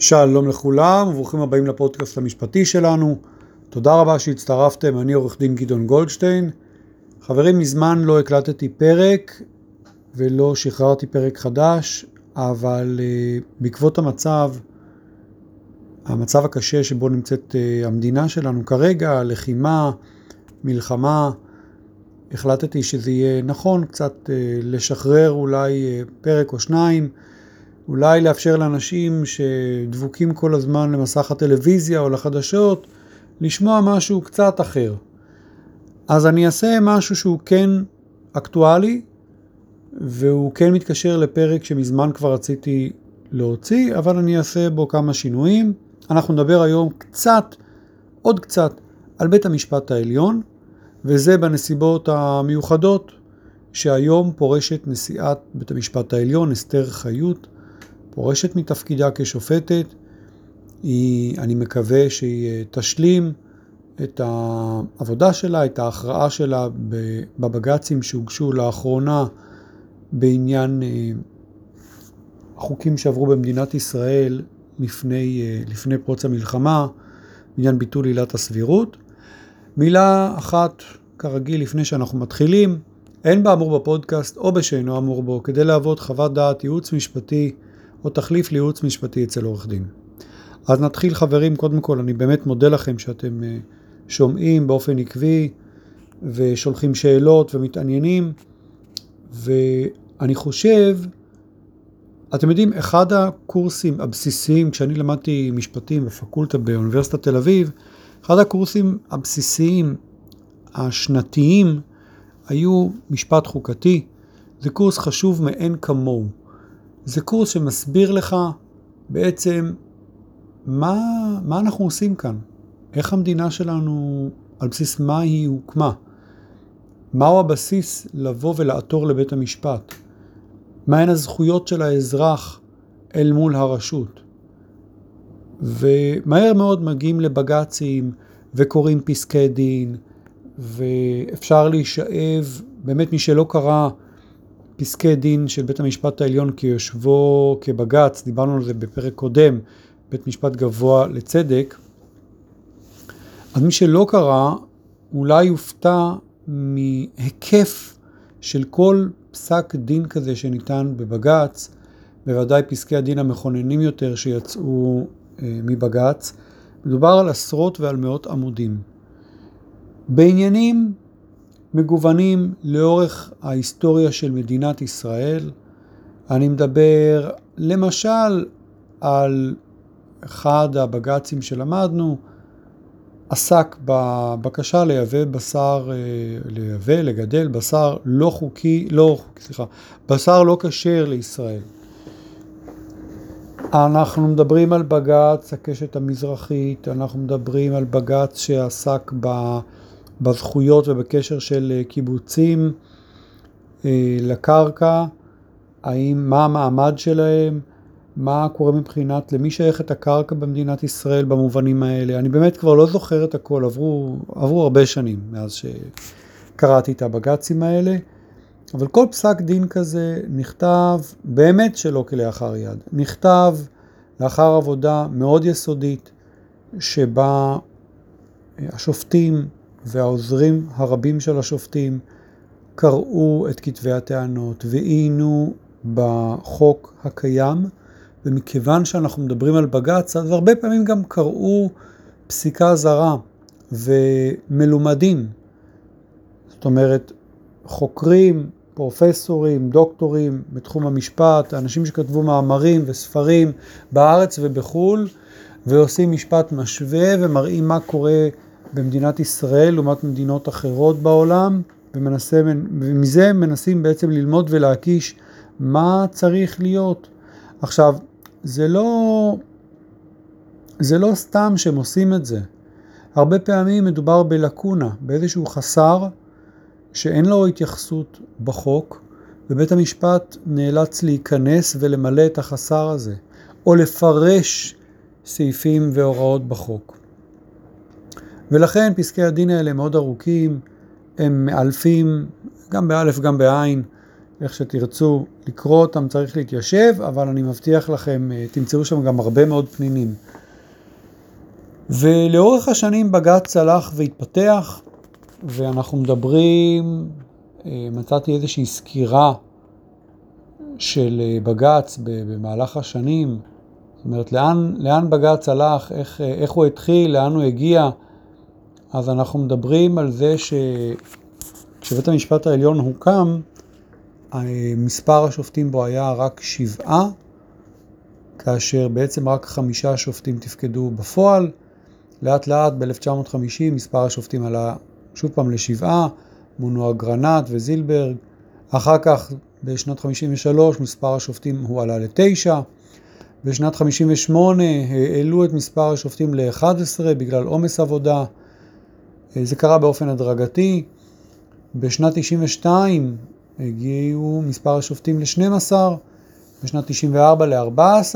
שלום לכולם וברוכים הבאים לפודקאסט המשפטי שלנו. תודה רבה שהצטרפתם, אני עורך דין גדעון גולדשטיין. חברים, מזמן לא הקלטתי פרק ולא שחררתי פרק חדש, אבל uh, בעקבות המצב, המצב הקשה שבו נמצאת uh, המדינה שלנו כרגע, לחימה, מלחמה, החלטתי שזה יהיה נכון קצת uh, לשחרר אולי uh, פרק או שניים. אולי לאפשר לאנשים שדבוקים כל הזמן למסך הטלוויזיה או לחדשות, לשמוע משהו קצת אחר. אז אני אעשה משהו שהוא כן אקטואלי, והוא כן מתקשר לפרק שמזמן כבר רציתי להוציא, אבל אני אעשה בו כמה שינויים. אנחנו נדבר היום קצת, עוד קצת, על בית המשפט העליון, וזה בנסיבות המיוחדות שהיום פורשת נשיאת בית המשפט העליון, אסתר חיות. פורשת מתפקידה כשופטת, היא, אני מקווה שהיא תשלים את העבודה שלה, את ההכרעה שלה בבג"צים שהוגשו לאחרונה בעניין אה, החוקים שעברו במדינת ישראל לפני, אה, לפני פרוץ המלחמה, בעניין ביטול עילת הסבירות. מילה אחת, כרגיל, לפני שאנחנו מתחילים, אין באמור בפודקאסט או בשאינו אמור בו כדי להוות חוות דעת ייעוץ משפטי או תחליף לייעוץ משפטי אצל עורך דין. אז נתחיל חברים, קודם כל אני באמת מודה לכם שאתם אה, שומעים באופן עקבי ושולחים שאלות ומתעניינים ואני חושב, אתם יודעים, אחד הקורסים הבסיסיים, כשאני למדתי משפטים בפקולטה באוניברסיטת תל אביב, אחד הקורסים הבסיסיים השנתיים היו משפט חוקתי. זה קורס חשוב מאין כמוהו. זה קורס שמסביר לך בעצם מה, מה אנחנו עושים כאן, איך המדינה שלנו, על בסיס מה היא הוקמה, מהו הבסיס לבוא ולעתור לבית המשפט, מהן הזכויות של האזרח אל מול הרשות. ומהר מאוד מגיעים לבג"צים וקוראים פסקי דין, ואפשר להישאב, באמת מי שלא קרא פסקי דין של בית המשפט העליון כיושבו כבג"ץ, דיברנו על זה בפרק קודם, בית משפט גבוה לצדק, אז מי שלא קרא אולי יופתע מהיקף של כל פסק דין כזה שניתן בבג"ץ, בוודאי פסקי הדין המכוננים יותר שיצאו אה, מבג"ץ, מדובר על עשרות ועל מאות עמודים. בעניינים מגוונים לאורך ההיסטוריה של מדינת ישראל. אני מדבר למשל על אחד הבג"צים שלמדנו, עסק בבקשה לייבא בשר, אה, לייבא, לגדל בשר לא חוקי, לא, סליחה, בשר לא כשר לישראל. אנחנו מדברים על בג"ץ הקשת המזרחית, אנחנו מדברים על בג"ץ שעסק ב... בזכויות ובקשר של אה, קיבוצים אה, לקרקע, האם, מה המעמד שלהם, מה קורה מבחינת למי שייכת הקרקע במדינת ישראל במובנים האלה. אני באמת כבר לא זוכר את הכל, עברו, עברו הרבה שנים מאז שקראתי את הבג"צים האלה, אבל כל פסק דין כזה נכתב באמת שלא כלאחר יד. נכתב לאחר עבודה מאוד יסודית, שבה השופטים והעוזרים הרבים של השופטים קראו את כתבי הטענות ועיינו בחוק הקיים, ומכיוון שאנחנו מדברים על בג"ץ, אז הרבה פעמים גם קראו פסיקה זרה ומלומדים. זאת אומרת, חוקרים, פרופסורים, דוקטורים בתחום המשפט, אנשים שכתבו מאמרים וספרים בארץ ובחו"ל, ועושים משפט משווה ומראים מה קורה במדינת ישראל לעומת מדינות אחרות בעולם, ומנסה, ומזה מנסים בעצם ללמוד ולהקיש מה צריך להיות. עכשיו, זה לא, זה לא סתם שהם עושים את זה. הרבה פעמים מדובר בלקונה, באיזשהו חסר שאין לו התייחסות בחוק, ובית המשפט נאלץ להיכנס ולמלא את החסר הזה, או לפרש סעיפים והוראות בחוק. ולכן פסקי הדין האלה מאוד ארוכים, הם מאלפים, גם באלף גם בעין, איך שתרצו לקרוא אותם צריך להתיישב, אבל אני מבטיח לכם, תמצאו שם גם הרבה מאוד פנינים. ולאורך השנים בג"ץ הלך והתפתח, ואנחנו מדברים, מצאתי איזושהי סקירה של בג"ץ במהלך השנים, זאת אומרת, לאן, לאן בג"ץ הלך, איך, איך הוא התחיל, לאן הוא הגיע. אז אנחנו מדברים על זה שכשבית המשפט העליון הוקם, מספר השופטים בו היה רק שבעה, כאשר בעצם רק חמישה שופטים תפקדו בפועל. לאט לאט ב-1950 מספר השופטים עלה שוב פעם לשבעה, מונו אגרנט וזילברג. אחר כך בשנת 53 מספר השופטים הועלה לתשע. בשנת 58 העלו את מספר השופטים ל-11 בגלל עומס עבודה. זה קרה באופן הדרגתי. בשנת 92 הגיעו מספר השופטים ל-12, בשנת 94 ל-14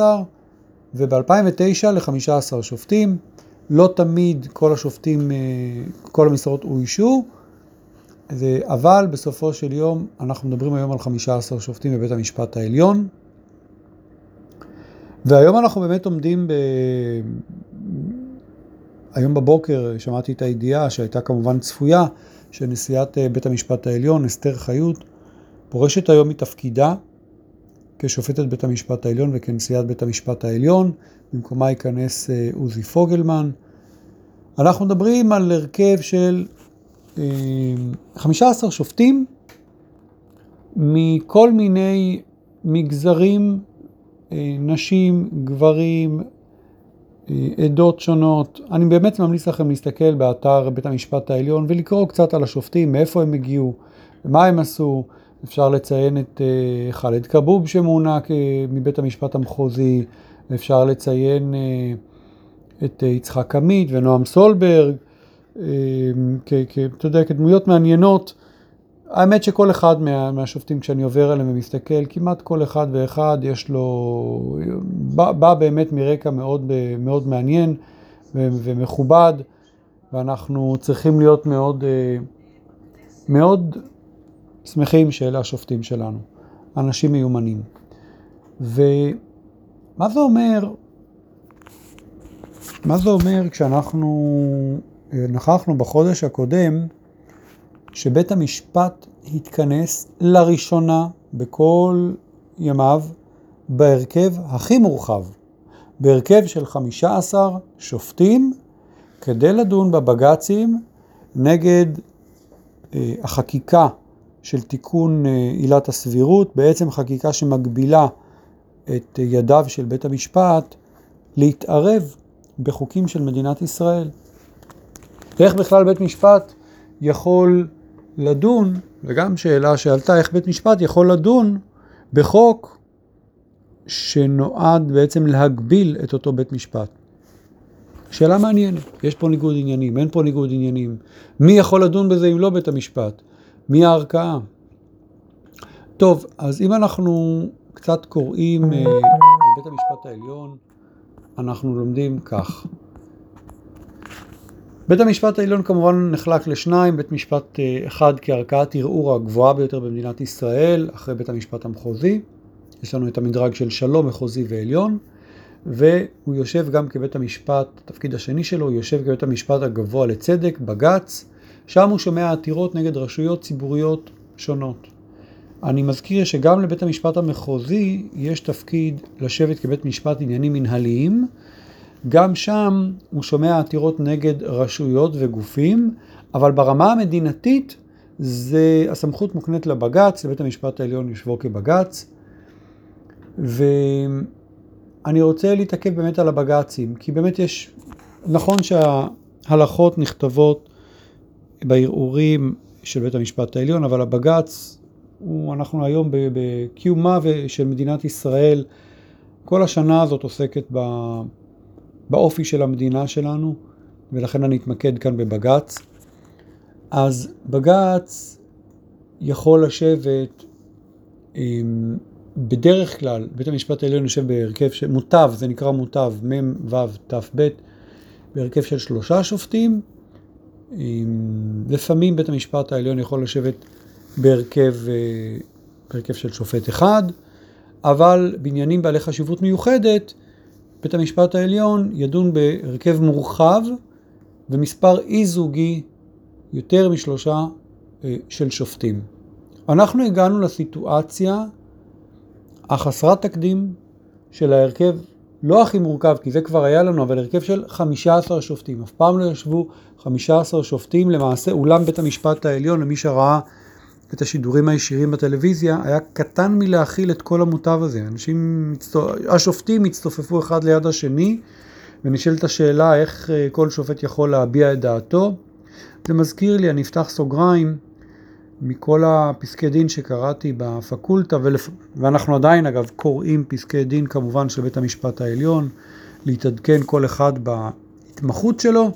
וב-2009 ל-15 שופטים. לא תמיד כל השופטים, כל המשרות אוישו, אבל בסופו של יום אנחנו מדברים היום על 15 שופטים בבית המשפט העליון. והיום אנחנו באמת עומדים. היום בבוקר שמעתי את הידיעה שהייתה כמובן צפויה, שנשיאת בית המשפט העליון, אסתר חיות, פורשת היום מתפקידה כשופטת בית המשפט העליון וכנשיאת בית המשפט העליון, במקומה ייכנס עוזי פוגלמן. אנחנו מדברים על הרכב של 15 שופטים מכל מיני מגזרים אה, נשים, גברים, אה, עדות שונות. אני באמת ממליץ לכם להסתכל באתר בית המשפט העליון ולקרוא קצת על השופטים, מאיפה הם הגיעו, מה הם עשו. אפשר לציין את אה, חאלד כבוב שמונה מבית המשפט המחוזי, אפשר לציין את יצחק עמית ונועם סולברג, אתה יודע, כדמויות מעניינות. האמת שכל אחד מה, מהשופטים, כשאני עובר עליהם ומסתכל, כמעט כל אחד ואחד יש לו, בא, בא באמת מרקע מאוד, מאוד מעניין ומכובד, ואנחנו צריכים להיות מאוד, מאוד שמחים שאלה השופטים שלנו, אנשים מיומנים. ומה זה אומר, מה זה אומר כשאנחנו נכחנו בחודש הקודם, שבית המשפט התכנס לראשונה בכל ימיו בהרכב הכי מורחב, בהרכב של 15 שופטים, כדי לדון בבג"צים נגד אה, החקיקה של תיקון אה, עילת הסבירות, בעצם חקיקה שמגבילה את ידיו של בית המשפט להתערב בחוקים של מדינת ישראל. ואיך בכלל בית משפט יכול לדון, וגם שאלה שעלתה, איך בית משפט יכול לדון בחוק שנועד בעצם להגביל את אותו בית משפט. שאלה מעניינת, יש פה ניגוד עניינים, אין פה ניגוד עניינים. מי יכול לדון בזה אם לא בית המשפט? מי הערכאה? טוב, אז אם אנחנו קצת קוראים uh, על בית המשפט העליון, אנחנו לומדים כך. בית המשפט העליון כמובן נחלק לשניים, בית משפט אה, אחד כערכאת ערעור הגבוהה ביותר במדינת ישראל, אחרי בית המשפט המחוזי. יש לנו את המדרג של שלום, מחוזי ועליון, והוא יושב גם כבית המשפט, התפקיד השני שלו, הוא יושב כבית המשפט הגבוה לצדק, בג"ץ, שם הוא שומע עתירות נגד רשויות ציבוריות שונות. אני מזכיר שגם לבית המשפט המחוזי יש תפקיד לשבת כבית משפט עניינים מנהליים, גם שם הוא שומע עתירות נגד רשויות וגופים, אבל ברמה המדינתית זה, הסמכות מוקנית לבג"ץ, לבית המשפט העליון יושבו כבג"ץ. ואני רוצה להתעכב באמת על הבג"צים, כי באמת יש, נכון שההלכות נכתבות בערעורים של בית המשפט העליון, אבל הבג"ץ, הוא, אנחנו היום בקיומה של מדינת ישראל, כל השנה הזאת עוסקת ב... באופי של המדינה שלנו, ולכן אני אתמקד כאן בבג"ץ. אז בג"ץ יכול לשבת, בדרך כלל, בית המשפט העליון יושב בהרכב של מוטב, זה נקרא מוטב, מ' ו' ת' בהרכב של שלושה שופטים. לפעמים בית המשפט העליון יכול לשבת בהרכב, אה, הרכב של שופט אחד, אבל בעניינים בעלי חשיבות מיוחדת, בית המשפט העליון ידון בהרכב מורחב ומספר אי-זוגי יותר משלושה אה, של שופטים. אנחנו הגענו לסיטואציה החסרת תקדים של ההרכב, לא הכי מורכב, כי זה כבר היה לנו, אבל הרכב של 15 שופטים. אף פעם לא ישבו 15 שופטים, למעשה אולם בית המשפט העליון, למי שראה את השידורים הישירים בטלוויזיה, היה קטן מלהכיל את כל המוטב הזה. אנשים, השופטים הצטופפו אחד ליד השני, ונשאלת השאלה איך אה, כל שופט יכול להביע את דעתו. זה מזכיר לי, אני אפתח סוגריים, מכל הפסקי דין שקראתי בפקולטה, ולפ... ואנחנו עדיין אגב קוראים פסקי דין כמובן של בית המשפט העליון, להתעדכן כל אחד בהתמחות שלו,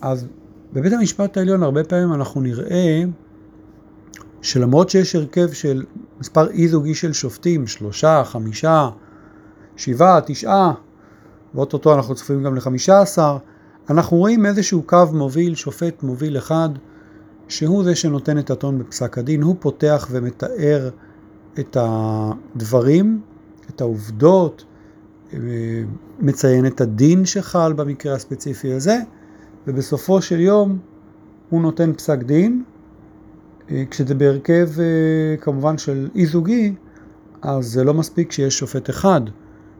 אז בבית המשפט העליון הרבה פעמים אנחנו נראה שלמרות שיש הרכב של מספר אי זוגי של שופטים, שלושה, חמישה, שבעה, תשעה, ואו-טו-טו אנחנו צופים גם לחמישה עשר, אנחנו רואים איזשהו קו מוביל, שופט מוביל אחד, שהוא זה שנותן את הטון בפסק הדין, הוא פותח ומתאר את הדברים, את העובדות, מציין את הדין שחל במקרה הספציפי הזה, ובסופו של יום הוא נותן פסק דין, כשזה בהרכב כמובן של אי זוגי, אז זה לא מספיק שיש שופט אחד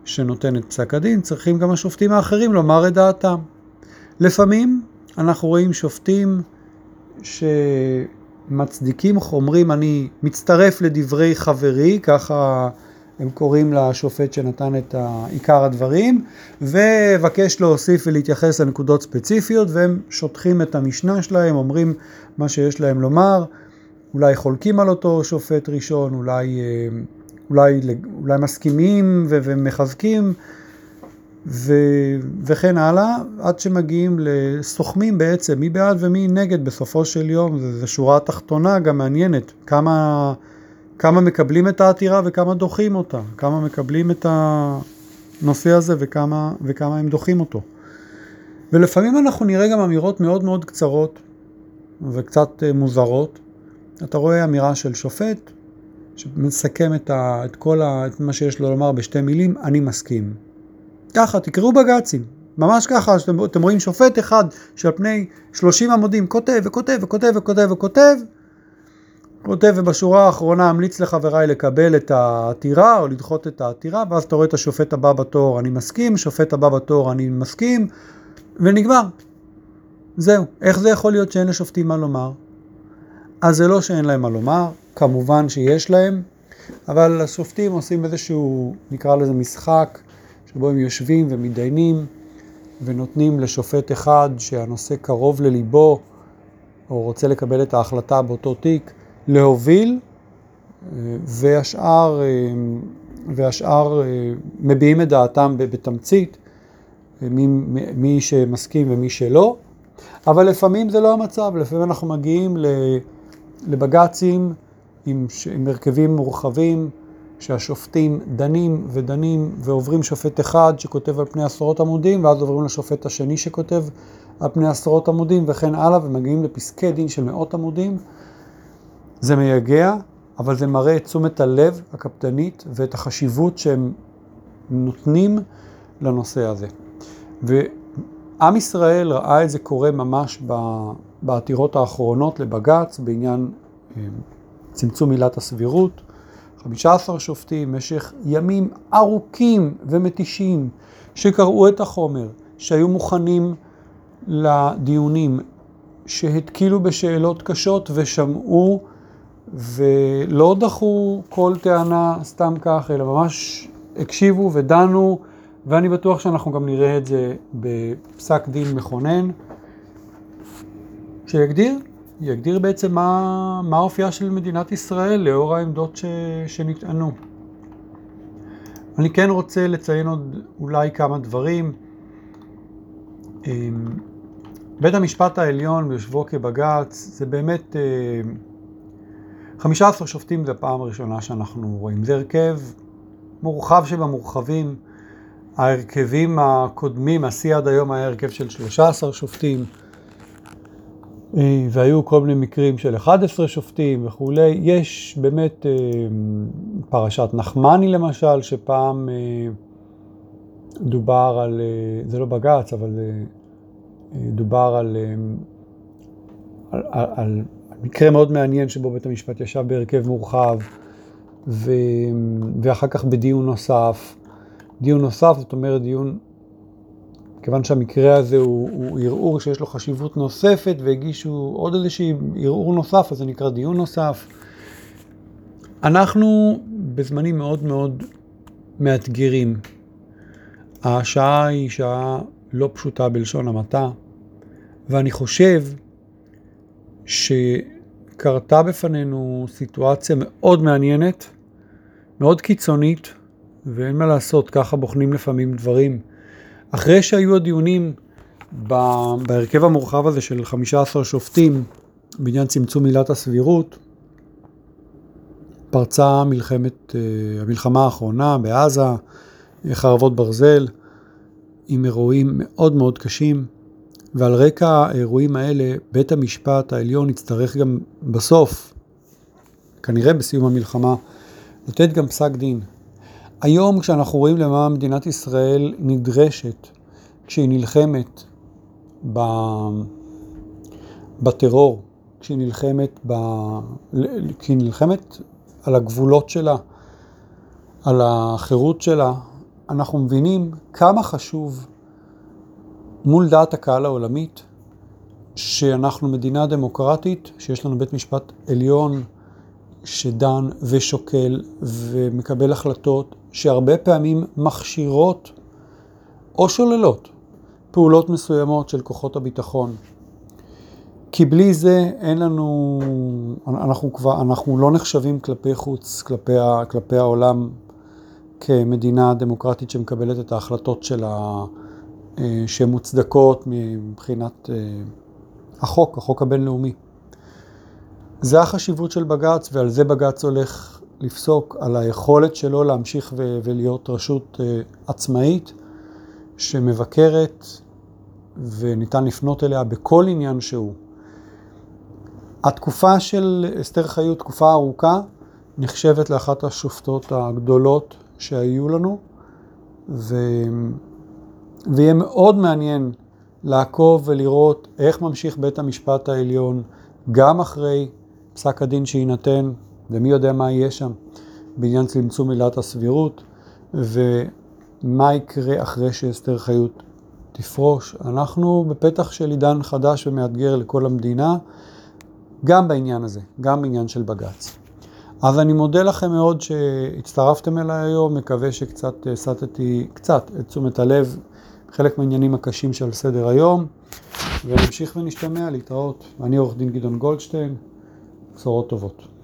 שנותן את פסק הדין, צריכים גם השופטים האחרים לומר את דעתם. לפעמים אנחנו רואים שופטים שמצדיקים, אומרים אני מצטרף לדברי חברי, ככה הם קוראים לשופט שנתן את עיקר הדברים, ובקש להוסיף ולהתייחס לנקודות ספציפיות, והם שוטחים את המשנה שלהם, אומרים מה שיש להם לומר, אולי חולקים על אותו שופט ראשון, אולי, אה, אולי, אולי מסכימים ומחזקים. ו... וכן הלאה, עד שמגיעים לסוכמים בעצם, מי בעד ומי נגד בסופו של יום, זו שורה תחתונה גם מעניינת, כמה, כמה מקבלים את העתירה וכמה דוחים אותה, כמה מקבלים את הנושא הזה וכמה, וכמה הם דוחים אותו. ולפעמים אנחנו נראה גם אמירות מאוד מאוד קצרות וקצת אה, מוזרות. אתה רואה אמירה של שופט שמסכם את, ה, את כל ה, את מה שיש לו לומר בשתי מילים, אני מסכים. ככה, תקראו בג"צים, ממש ככה, שאתם, אתם רואים שופט אחד שעל פני 30 עמודים כותב וכותב וכותב וכותב וכותב, כותב ובשורה האחרונה אמליץ לחבריי לקבל את העתירה או לדחות את העתירה, ואז אתה רואה את השופט הבא בתור אני מסכים, שופט הבא בתור אני מסכים, ונגמר. זהו. איך זה יכול להיות שאין לשופטים מה לומר? אז זה לא שאין להם מה לומר, כמובן שיש להם, אבל השופטים עושים איזשהו, נקרא לזה משחק, שבו הם יושבים ומתדיינים ונותנים לשופט אחד שהנושא קרוב לליבו או רוצה לקבל את ההחלטה באותו תיק להוביל והשאר, והשאר מביעים את דעתם בתמצית, מי, מי שמסכים ומי שלא, אבל לפעמים זה לא המצב, לפעמים אנחנו מגיעים לבג"צים עם, עם הרכבים מורחבים שהשופטים דנים ודנים ועוברים שופט אחד שכותב על פני עשרות עמודים ואז עוברים לשופט השני שכותב על פני עשרות עמודים וכן הלאה ומגיעים לפסקי דין של מאות עמודים. זה מייגע, אבל זה מראה את תשומת הלב הקפדנית ואת החשיבות שהם נותנים לנושא הזה. ועם ישראל ראה את זה קורה ממש בעתירות האחרונות לבג"ץ בעניין אה, צמצום עילת הסבירות. 15 שופטים במשך ימים ארוכים ומתישים שקראו את החומר, שהיו מוכנים לדיונים, שהתקילו בשאלות קשות ושמעו ולא דחו כל טענה סתם כך, אלא ממש הקשיבו ודנו, ואני בטוח שאנחנו גם נראה את זה בפסק דין מכונן, שיגדיר יגדיר בעצם מה, מה אופייה של מדינת ישראל לאור העמדות ש, שנטענו. אני כן רוצה לציין עוד אולי כמה דברים. אמ, בית המשפט העליון ביושבו כבג"ץ זה באמת 15 אה, שופטים זה הפעם הראשונה שאנחנו רואים. זה הרכב מורחב שבמורחבים. ההרכבים הקודמים, השיא עד היום היה הרכב של 13 שופטים. אה, והיו כל מיני מקרים של 11 שופטים וכולי. יש באמת פרשת נחמני למשל, שפעם דובר על, זה לא בג"ץ, אבל דובר על, על, על, על מקרה מאוד מעניין שבו בית המשפט ישב בהרכב מורחב, ו, ואחר כך בדיון נוסף. דיון נוסף, זאת אומרת דיון, כיוון שהמקרה הזה הוא, ערעור שיש לו חשיבות נוספת והגישו עוד איזשהי ערעור נוסף, אז זה נקרא דיון נוסף. אנחנו בזמנים מאוד מאוד מאתגרים. השעה היא שעה לא פשוטה בלשון המעטה, ואני חושב שקרתה בפנינו סיטואציה מאוד מעניינת, מאוד קיצונית, ואין מה לעשות, ככה בוחנים לפעמים דברים. אחרי שהיו הדיונים בהרכב המורחב הזה של 15 שופטים בעניין צמצום עילת הסבירות, פרצה מלחמת, אה, המלחמה האחרונה בעזה, חרבות ברזל, עם אירועים מאוד מאוד קשים. ועל רקע האירועים האלה, בית המשפט העליון יצטרך גם בסוף, כנראה בסיום המלחמה, לתת גם פסק דין. היום כשאנחנו רואים למה מדינת ישראל נדרשת כשהיא נלחמת ב... בטרור, כשהיא נלחמת, ב... כשהיא נלחמת על הגבולות שלה, על החירות שלה, אנחנו מבינים כמה חשוב מול דעת הקהל העולמית, שאנחנו מדינה דמוקרטית, שיש לנו בית משפט עליון שדן ושוקל ומקבל החלטות שהרבה פעמים מכשירות או שוללות פעולות מסוימות של כוחות הביטחון. כי בלי זה אין לנו, אנחנו כבר, אנחנו לא נחשבים כלפי חוץ, כלפי, כלפי העולם כמדינה דמוקרטית שמקבלת את ההחלטות שלה אה, שהן מוצדקות מבחינת אה, החוק, החוק הבינלאומי. זה החשיבות של בג"ץ, ועל זה בג"ץ הולך לפסוק, על היכולת שלו להמשיך ו- ולהיות רשות uh, עצמאית שמבקרת וניתן לפנות אליה בכל עניין שהוא. התקופה של אסתר חיות, תקופה ארוכה, נחשבת לאחת השופטות הגדולות שהיו לנו, ו... ויהיה מאוד מעניין לעקוב ולראות איך ממשיך בית המשפט העליון גם אחרי פסק הדין שיינתן, ומי יודע מה יהיה שם בעניין צמצום עילת הסבירות, ומה יקרה אחרי שאסתר חיות תפרוש. אנחנו בפתח של עידן חדש ומאתגר לכל המדינה, גם בעניין הזה, גם בעניין של בג"ץ. אז אני מודה לכם מאוד שהצטרפתם אליי היום, מקווה שקצת הסטתי קצת את תשומת הלב, חלק מהעניינים הקשים שעל סדר היום, ונמשיך ונשתמע להתראות. אני עורך דין גדעון גולדשטיין. בשורות טובות.